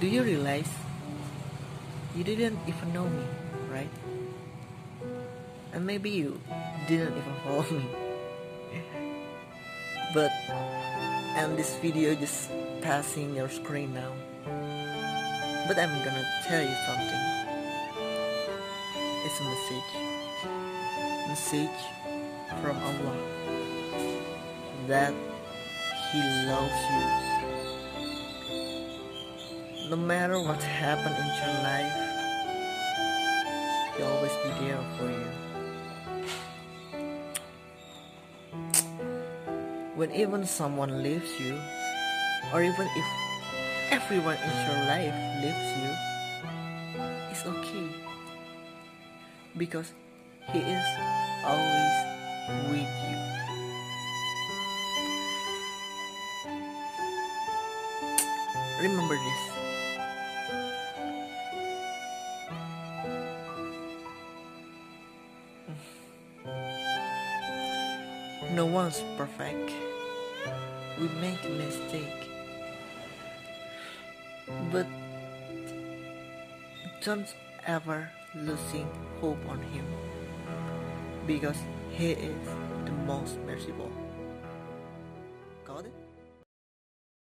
Do you realize you didn't even know me, right? And maybe you didn't even follow me. But and this video just passing your screen now. But I'm gonna tell you something. It's a message. Message from Allah that He loves you. No matter what happened in your life, He'll always be there for you. When even someone leaves you, or even if everyone in your life leaves you, it's okay. Because He is always with you. Remember this. No one's perfect. We make mistakes. But don't ever losing hope on him because he is the most merciful.